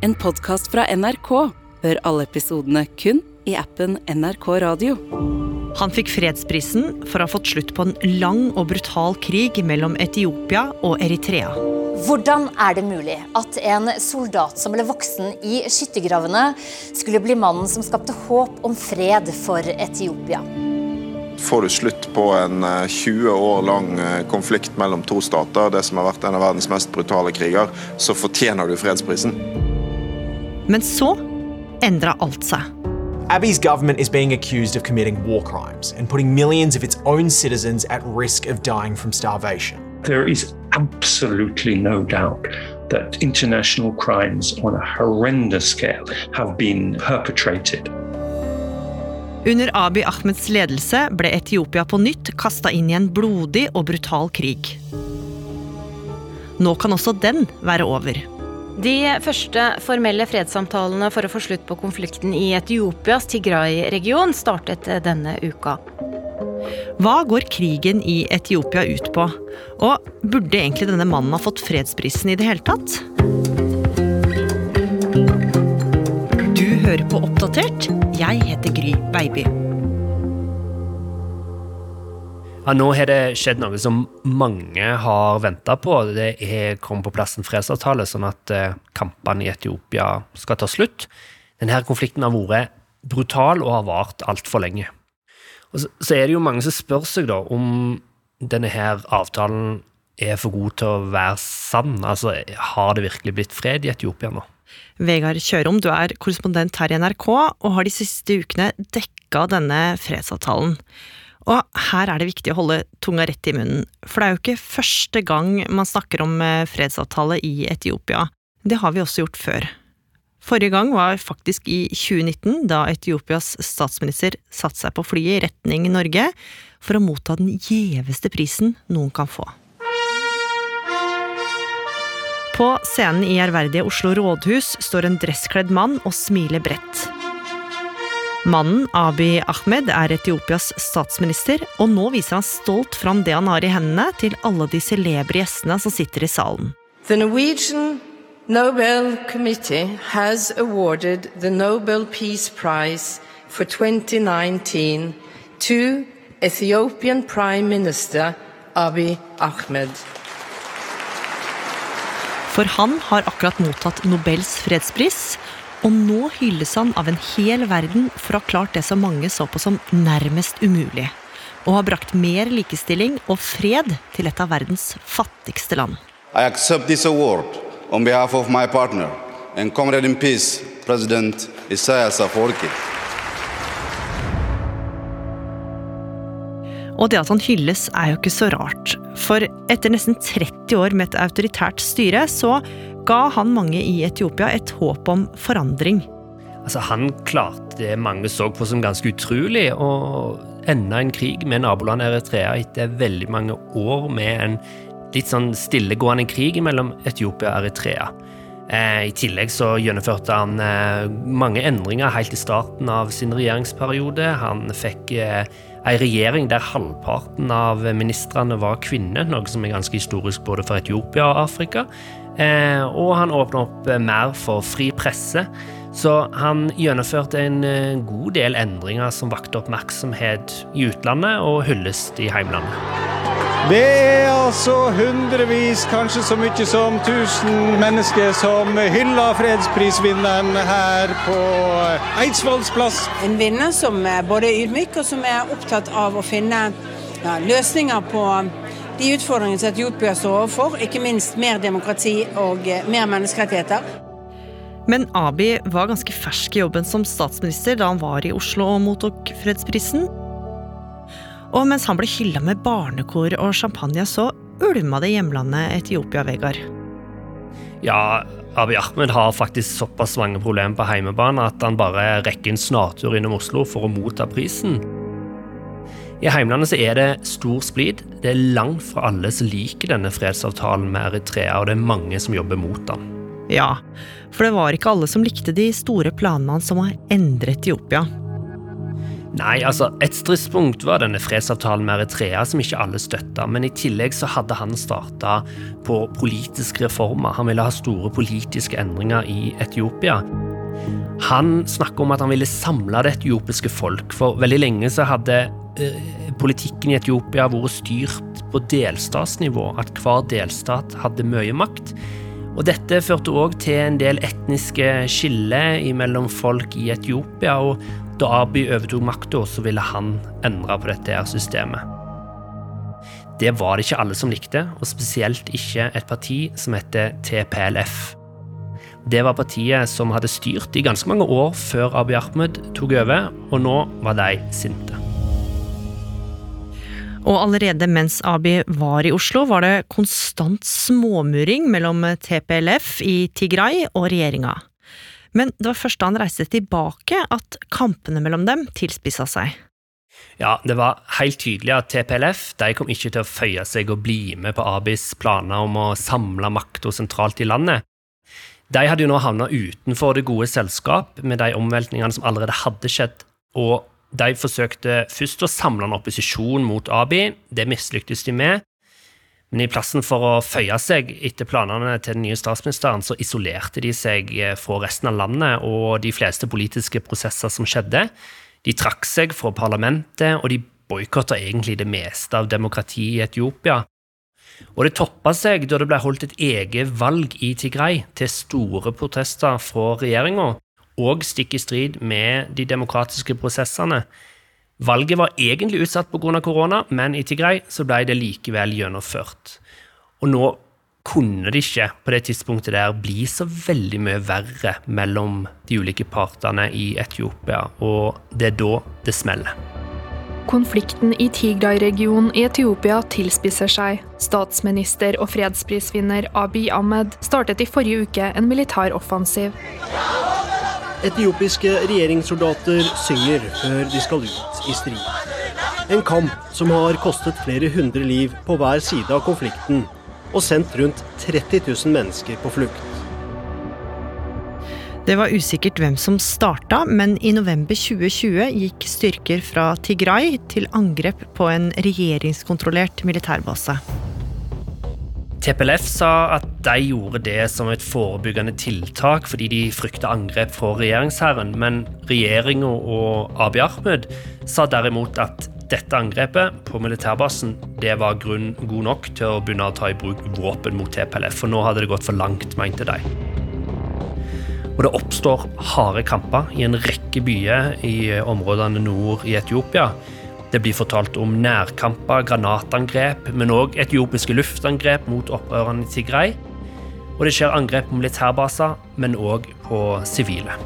en podkast fra NRK. Hør alle episodene kun i appen NRK Radio. Han fikk fredsprisen for å ha fått slutt på en lang og brutal krig mellom Etiopia og Eritrea. Hvordan er det mulig at en soldat som ble voksen i skyttergravene, skulle bli mannen som skapte håp om fred for Etiopia? Får du slutt på en 20 år lang konflikt mellom to stater, det som har vært en av verdens mest brutale kriger, så fortjener du fredsprisen. Men så endra alt seg. Abbey's government is being accused of committing war crimes and putting millions of its own citizens at risk of dying from starvation. There is absolutely no doubt that international crimes on a horrendous scale have been perpetrated. Under Abiy Ahmeds ledelse ble Etiopia på nytt kasta inn i en blodig og brutal krig. Nå kan også den være over. De første formelle fredssamtalene for å få slutt på konflikten i Etiopias Tigray-region startet denne uka. Hva går krigen i Etiopia ut på? Og burde egentlig denne mannen ha fått fredsprisen i det hele tatt? Du hører på Oppdatert. Jeg heter Gry Baby. Ja, nå har det skjedd noe som mange har venta på. Det er kommet på plass en fredsavtale, sånn at eh, kampene i Etiopia skal ta slutt. Denne konflikten har vært brutal og har vart altfor lenge. Og så, er det jo mange som spør seg da om denne her avtalen er for god til å være sann. Altså, har det virkelig blitt fred i Etiopia nå? Vegard Kjørom, du er korrespondent her i NRK og har de siste ukene dekka denne fredsavtalen. Og her er det viktig å holde tunga rett i munnen, for det er jo ikke første gang man snakker om eh, fredsavtale i Etiopia. Det har vi også gjort før. Forrige gang var faktisk i 2019, da Etiopias statsminister satte seg på flyet i retning Norge for å motta den gjeveste prisen noen kan få. På scenen i ærverdige Oslo rådhus står en dresskledd mann og smiler bredt. Mannen, Abiy Ahmed, er Etiopias statsminister, og nå viser han stolt fram det han har i hendene, til alle de celebre gjestene som sitter i salen. The Norwegian Nobel Committee has awarded the Nobel Peace Prize for 2019 to Ethiopian Prime Minister Abiy Ahmed. For han har akkurat mottatt Nobels fredspris, og nå hylles han av en hel verden for å ha klart det som mange så på som nærmest umulig. Og har brakt mer likestilling og fred til et av verdens fattigste land. I accept this award on behalf of my partner and comrade in peace, President Isaias Afwerki. Og det at han hylles er jo ikke så rart. For etter nesten 30 år med et autoritært styre, så ga han mange i Etiopia et håp om forandring. Altså, han klarte det mange så på som ganske utrolig, å ende en krig med nabolandet Eritrea etter veldig mange år med en litt sånn stillegående krig mellom Etiopia og Eritrea. Eh, I tillegg så gjennomførte han eh, mange endringer helt i starten av sin regjeringsperiode. Han fikk eh, ei regjering der halvparten av ministrene var kvinner, noe som er ganske historisk både for Etiopia og Afrika. Eh, og han åpna opp eh, mer for fri presse. Så han gjennomførte en eh, god del endringer som vakte oppmerksomhet i utlandet og hyllest i heimlandet. Det er altså hundrevis, kanskje så mye som tusen mennesker som hyller fredsprisvinneren her på Eidsvolls plass. En vinner som er både ydmyk og som er opptatt av å finne ja, løsninger på de utfordringene som Etiopia står overfor, ikke minst mer demokrati og eh, mer menneskerettigheter. Men Abiy var ganske fersk i jobben som statsminister da han var i Oslo og mottok fredsprisen. Og mens han ble hylla med barnekor og champagne, så ulma det hjemlandet Etiopia, Vegard. Ja, Abiy Ahmed har faktisk såpass mange problemer på heimebane at han bare rekker en snartur innom Oslo for å motta prisen. I heimlandet så er det stor splid. Det er langt fra alle som liker denne fredsavtalen med Eritrea, og det er mange som jobber mot den. Ja, for det var ikke alle som likte de store planene som har endret Etiopia. Nei, altså, Et stridspunkt var denne fredsavtalen med Eritrea, som ikke alle støtta. Men i tillegg så hadde han starta på politiske reformer. Han ville ha store politiske endringer i Etiopia. Han snakker om at han ville samle det etiopiske folk. For veldig lenge så hadde eh, politikken i Etiopia vært styrt på delstatsnivå. At hver delstat hadde mye makt. Og Dette førte òg til en del etniske skiller mellom folk i Etiopia. og da Abiy overtok makta, så ville han endre på dette her systemet. Det var det ikke alle som likte, og spesielt ikke et parti som heter TPLF. Det var partiet som hadde styrt i ganske mange år før Abiy Ahmed tok over, og nå var de sinte. Og allerede mens Abiy var i Oslo, var det konstant småmuring mellom TPLF i Tigray og regjeringa. Men det var først da han reiste tilbake at kampene mellom dem tilspissa seg. Ja, det var helt tydelig at TPLF de kom ikke til å føye seg og bli med på Abis planer om å samle makta sentralt i landet. De hadde jo nå havna utenfor det gode selskap med de omveltningene som allerede hadde skjedd, og de forsøkte først å samle en opposisjon mot Abi. Det mislyktes de med. Men i plassen for å føye seg etter planene til den nye statsministeren, så isolerte de seg eh, fra resten av landet og de fleste politiske prosesser som skjedde. De trakk seg fra parlamentet, og de boikotta egentlig det meste av demokratiet i Etiopia. Og det toppa seg da det ble holdt et eget valg i Tigray, til store protester fra regjeringa, og stikk i strid med de demokratiske prosessene. Valget var egentlig utsatt pga. korona, men i Tigray så ble det likevel gjennomført. Og nå kunne det ikke på det tidspunktet der bli så veldig mye verre mellom de ulike partene i Etiopia, og det er da det smeller. Konflikten i Tigray-regionen i Etiopia tilspisser seg. Statsminister og fredsprisvinner Abiy Ahmed startet i forrige uke en militær offensiv. Etiopiske regjeringssoldater synger før de skal ut i strid. En kamp som har kostet flere hundre liv på hver side av konflikten, og sendt rundt 30 000 mennesker på flukt. Det var usikkert hvem som starta, men i november 2020 gikk styrker fra Tigray til angrep på en regjeringskontrollert militærbase. TPLF sa at de gjorde det som et forebyggende tiltak fordi de frykta angrep fra regjeringsherren, men regjeringa og Abiy Ahmed sa derimot at dette angrepet på militærbasen det var grunn god nok til å begynne å ta i bruk våpen mot TPLF, for nå hadde det gått for langt, mente de. Og det oppstår harde kamper i en rekke byer i områdene nord i Etiopia. Det blir fortalt om nærkamper, granatangrep, men òg etiopiske luftangrep mot opprørerne i Tigray. Og det skjer angrep på militærbaser, men òg på sivile.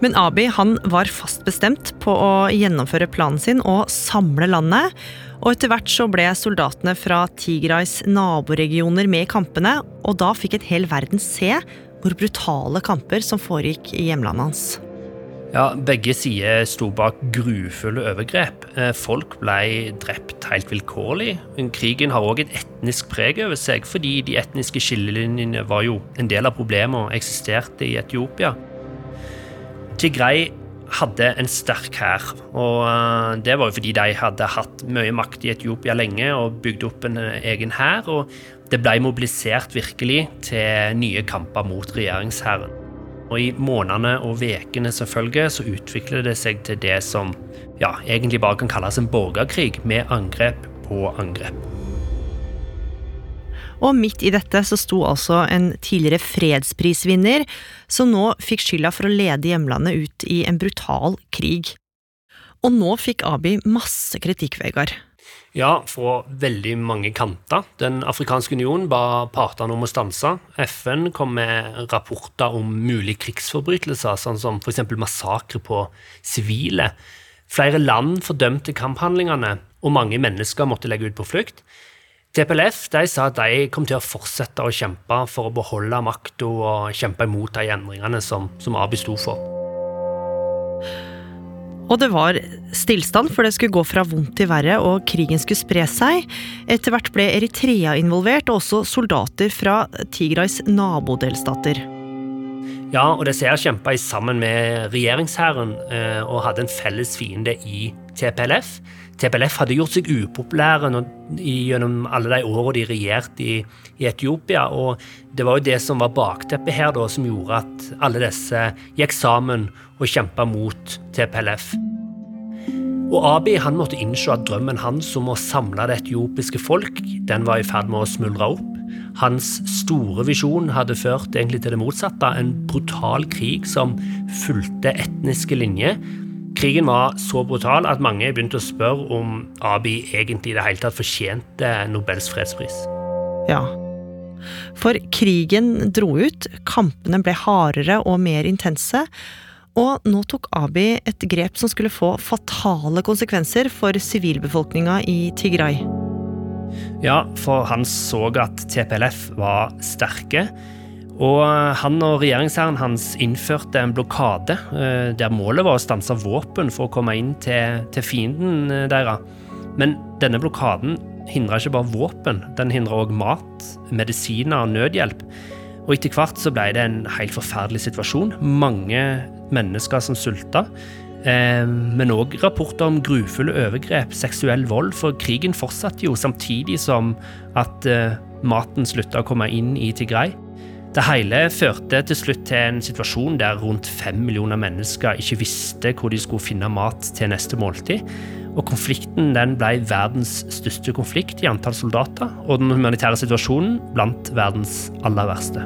Men han var fast bestemt på å gjennomføre planen sin og samle landet. Og etter hvert så ble soldatene fra Tigrais naboregioner med i kampene, og da fikk et hel verden se hvor brutale kamper som foregikk i hjemlandet hans. Ja, Begge sider sto bak grufulle overgrep. Eh, folk ble drept helt vilkårlig. Krigen har òg et etnisk preg over seg, fordi de etniske skillelinjene var jo en del av problemet og eksisterte i Etiopia. Tigray hadde en sterk hær, og eh, det var jo fordi de hadde hatt mye makt i Etiopia lenge og bygd opp en eh, egen hær, og det ble mobilisert virkelig til nye kamper mot regjeringshæren. Og i månedene og ukene som følger, så utvikler det seg til det som ja, egentlig bare kan kalles en borgerkrig, med angrep på angrep. Og midt i dette så sto altså en tidligere fredsprisvinner, som nå fikk skylda for å lede hjemlandet ut i en brutal krig. Og nå fikk Abiy masse kritikk, Vegard. Ja, fra veldig mange kanter. Den afrikanske union ba partene om å stanse. FN kom med rapporter om mulige krigsforbrytelser, sånn som f.eks. massakre på sivile. Flere land fordømte kamphandlingene, og mange mennesker måtte legge ut på flukt. TPLF de sa at de kom til å fortsette å kjempe for å beholde makta og kjempe imot de endringene som, som Abi sto for. Og det var stillstand, for det skulle gå fra vondt til verre, og krigen skulle spre seg. Etter hvert ble Eritrea involvert, og også soldater fra Tigrais nabodelstater. Ja, og disse her kjempa sammen med regjeringshæren eh, og hadde en felles fiende i TPLF. TPLF hadde gjort seg upopulære gjennom alle de årene de regjerte i, i, Etiopia. og Det var jo det som var bakteppet her, da, som gjorde at alle disse gikk sammen og kjempa mot TPLF. Og Abiy han måtte innse at drømmen hans om å samle det etiopiske folk den var i ferd med å smuldre opp. Hans store visjon hadde ført egentlig til det motsatte, en brutal krig som fulgte etniske linjer. Krigen var så brutal at mange begynte å spørre om Abiy egentlig i det hele tatt fortjente Nobels fredspris. Ja. For krigen dro ut, kampene ble hardere og mer intense. Og nå tok Abiy et grep som skulle få fatale konsekvenser for sivilbefolkninga i Tigray. Ja, for han så at TPLF var sterke. Og han og regjeringshæren hans innførte en blokade eh, der målet var å stanse våpen for å komme inn til, til fienden eh, deres. Men denne blokaden hindra ikke bare våpen, den hindra òg mat, medisiner og nødhjelp. Og etter hvert så ble det en helt forferdelig situasjon. Mange mennesker som sulta. Eh, men òg rapporter om grufulle overgrep, seksuell vold, for krigen fortsatte jo samtidig som at eh, maten slutta å komme inn i Tigray. Det hele førte til slutt til en situasjon der rundt fem millioner mennesker ikke visste hvor de skulle finne mat til neste måltid. Og konflikten ble verdens største konflikt i antall soldater, og den humanitære situasjonen blant verdens aller verste.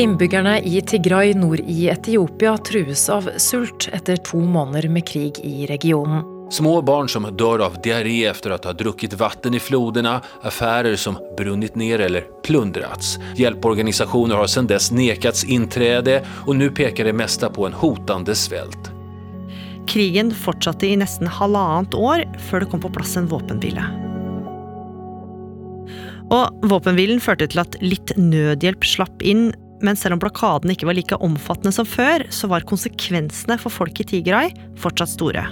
Innbyggerne i Tigray nord i Etiopia trues av sult etter to måneder med krig i regionen. Små barn som dør av diaré etter å ha drukket vann i flodene, affærer som brunnet ned eller plundret. Hjelpeorganisasjoner har siden dess nekats inntrede, og nå peker det meste på en hotende svelt. Krigen fortsatte i nesten halvannet år før det kom på plass en våpenhvile. Og Våpenhvilen førte til at litt nødhjelp slapp inn, men selv om blokaden ikke var like omfattende som før, så var konsekvensene for folk i Tigray fortsatt store.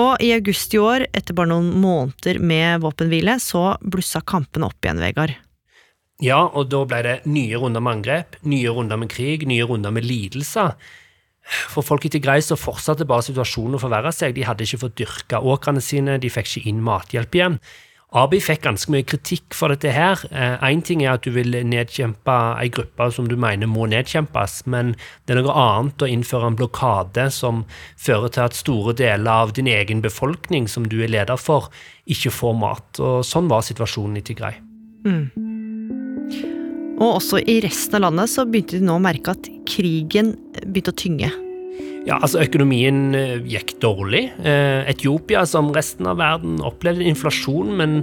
Og i august i år, etter bare noen måneder med våpenhvile, så blussa kampene opp igjen, Vegard. Ja, og da ble det nye runder med angrep, nye runder med krig, nye runder med lidelser. For folk i Tigray så fortsatte bare situasjonen å forverre seg. De hadde ikke fått dyrka åkrene sine, de fikk ikke inn mathjelp igjen. Abi fikk ganske mye kritikk for dette her. Én eh, ting er at du vil nedkjempe ei gruppe som du mener må nedkjempes, men det er noe annet å innføre en blokade som fører til at store deler av din egen befolkning, som du er leder for, ikke får mat. Og sånn var situasjonen i Tigray. Mm. Og også i resten av landet så begynte de nå å merke at krigen begynte å tynge. Ja, altså Økonomien eh, gikk dårlig. Eh, Etiopia, som resten av verden, opplevde inflasjon, men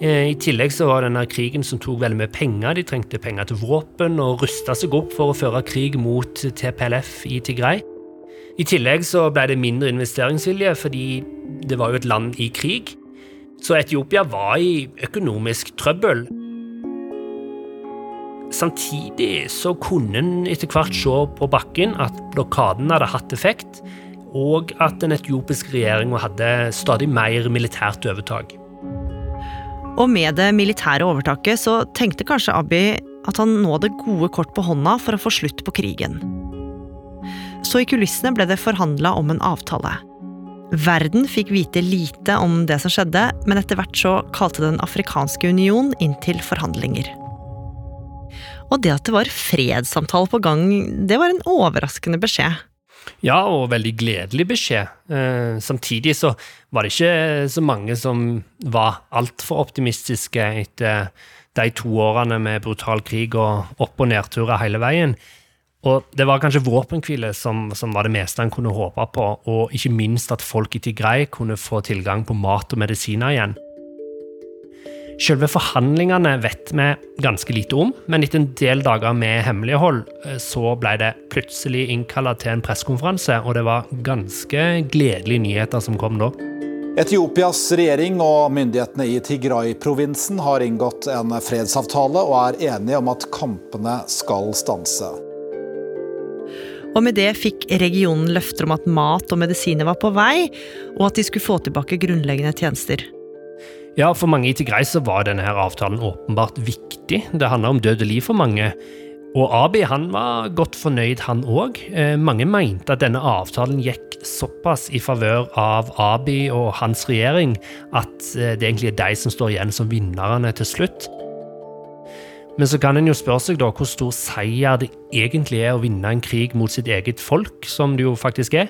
eh, i tillegg så var denne krigen som tok veldig mye penger. De trengte penger til våpen og rusta seg opp for å føre krig mot TPLF i Tigray. I tillegg så ble det mindre investeringsvilje fordi det var jo et land i krig. Så Etiopia var i økonomisk trøbbel. Samtidig så kunne en etter hvert se på bakken at blokaden hadde hatt effekt, og at den etiopiske regjeringa hadde stadig mer militært overtak. Og med det militære overtaket så tenkte kanskje Abiy at han nå hadde gode kort på hånda for å få slutt på krigen. Så i kulissene ble det forhandla om en avtale. Verden fikk vite lite om det som skjedde, men etter hvert så kalte Den afrikanske union inn til forhandlinger. Og det at det var fredssamtale på gang, det var en overraskende beskjed. Ja, og veldig gledelig beskjed. Eh, samtidig så var det ikke så mange som var altfor optimistiske etter de to årene med brutal krig og opp- og nedturer hele veien. Og det var kanskje våpenhvile som, som, var det meste han kunne håpe på, og ikke minst at folk i Tigray kunne få tilgang på mat og medisiner igjen. Selve forhandlingene vet vi ganske lite om, men etter en del dager med hemmelighold eh, så ble det plutselig innkalla til en pressekonferanse, og det var ganske gledelige nyheter som kom da. Etiopias regjering og myndighetene i Tigray-provinsen har inngått en fredsavtale og er enige om at kampene skal stanse. Og med det fikk regionen løfter om at mat og medisiner var på vei, og at de skulle få tilbake grunnleggende tjenester. Ja, For mange i Tigray så var denne her avtalen åpenbart viktig. Det handla om død og liv for mange. Og Abi han var godt fornøyd, han òg. Eh, mange mente at denne avtalen gikk såpass i favør av Abi og hans regjering at eh, det egentlig er de som står igjen som vinnerne til slutt. Men så kan en jo spørre seg da hvor stor seier det egentlig er å vinne en krig mot sitt eget folk, som det jo faktisk er.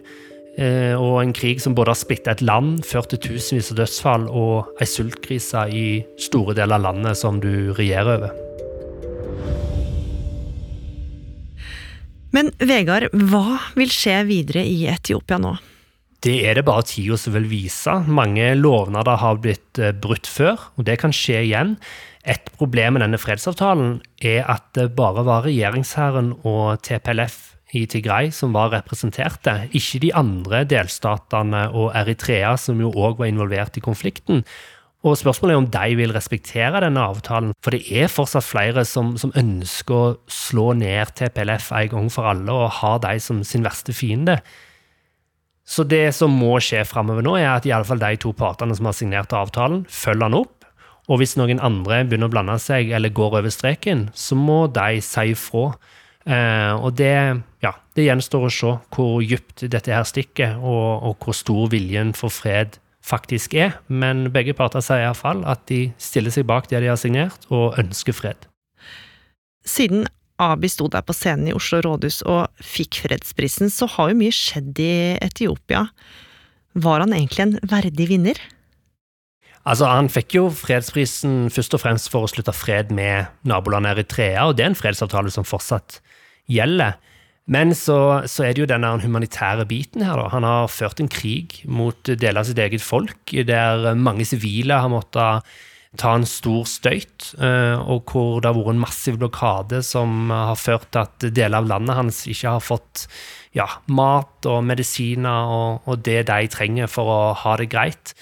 Eh, og en krig som både har splitta et land, ført til tusenvis av dødsfall og ei sultkrise i store deler av landet som du regjerer over. Men Vegard, hva vil skje videre i Etiopia nå? Det er det bare tida som vil vise. Mange lovnader har blitt eh, brutt før, og det kan skje igjen. Et problem med denne fredsavtalen er at det bare var regjeringshæren og TPLF i Tigray som var representerte, ikke de andre delstatene og Eritrea, som jo òg var involvert i konflikten. Og Spørsmålet er om de vil respektere denne avtalen. For det er fortsatt flere som, som ønsker å slå ned TPLF en gang for alle og ha de som sin verste fiende. Så det som må skje framover nå, er at i alle fall de to partene som har signert avtalen, følger den opp. Og hvis noen andre begynner å blande seg eller går over streken, så må de si ifra. Eh, og det, ja, det gjenstår å se hvor dypt dette her stikker, og, og hvor stor viljen for fred faktisk er, men begge parter sier iallfall at de stiller seg bak det de har signert, og ønsker fred. Siden Abi sto der på scenen i Oslo rådhus og fikk fredsprisen, så har jo mye skjedd i Etiopia. Var han egentlig en verdig vinner? Altså, Han fikk jo fredsprisen først og fremst for å slutte fred med nabolandet Eritrea, og det er en fredsavtale som fortsatt gjelder. Men så, så, er det jo denne humanitære biten her. Da. Han har ført en krig mot deler av sitt eget folk, der mange sivile har måttet ta en stor støyt, eh, og hvor det har vært en massiv blokade som har ført til at deler av landet hans ikke har fått ja, mat og medisiner og, og, det de trenger for å ha det greit.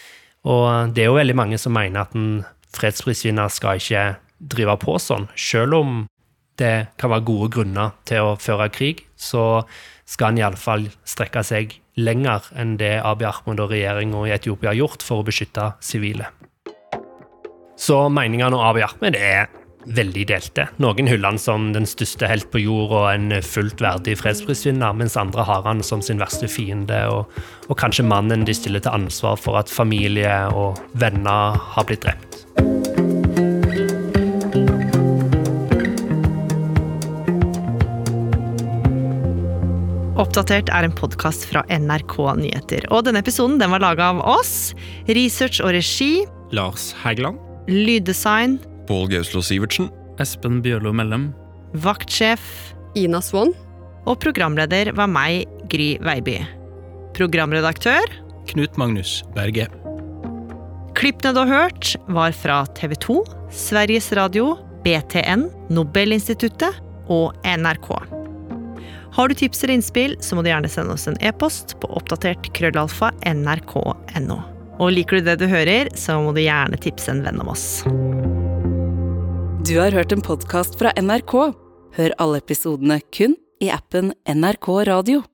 Og det er jo veldig mange som mener at en fredsprisvinner skal ikke drive på sånn, selv om det kan være gode grunner til å føre krig, så skal han iallfall strekke seg lenger enn det Abiy Ahmed og regjeringa i Etiopia har gjort for å beskytte sivile. Så meningene om Abiy Ahmed er veldig delte. Noen hyller han som den største helt på jord og en fullt verdig fredsprisvinner, mens andre har han som sin verste fiende, og, og kanskje mannen de stiller til ansvar for at familie og venner har blitt drept. Oppdatert er en podkast fra NRK Nyheter. Og denne episoden den var laga av oss. Research og regi Lars Hægeland. Lyddesign Pål Gauslo Sivertsen. Espen Bjørlo Mellem. Vaktsjef Ina Swann. Og programleder var meg, Gry Veiby. Programredaktør Knut Magnus Berge. Klippene du har hørt, var fra TV 2, Sveriges Radio, BTN, Nobelinstituttet og NRK. Har du tips eller innspill, så må du gjerne sende oss en e-post på oppdatert krøllalfa nrk.no. Og liker du det du hører, så må du gjerne tipse en venn om oss. Du har hørt en podkast fra NRK. Hør alle episodene kun i appen NRK Radio.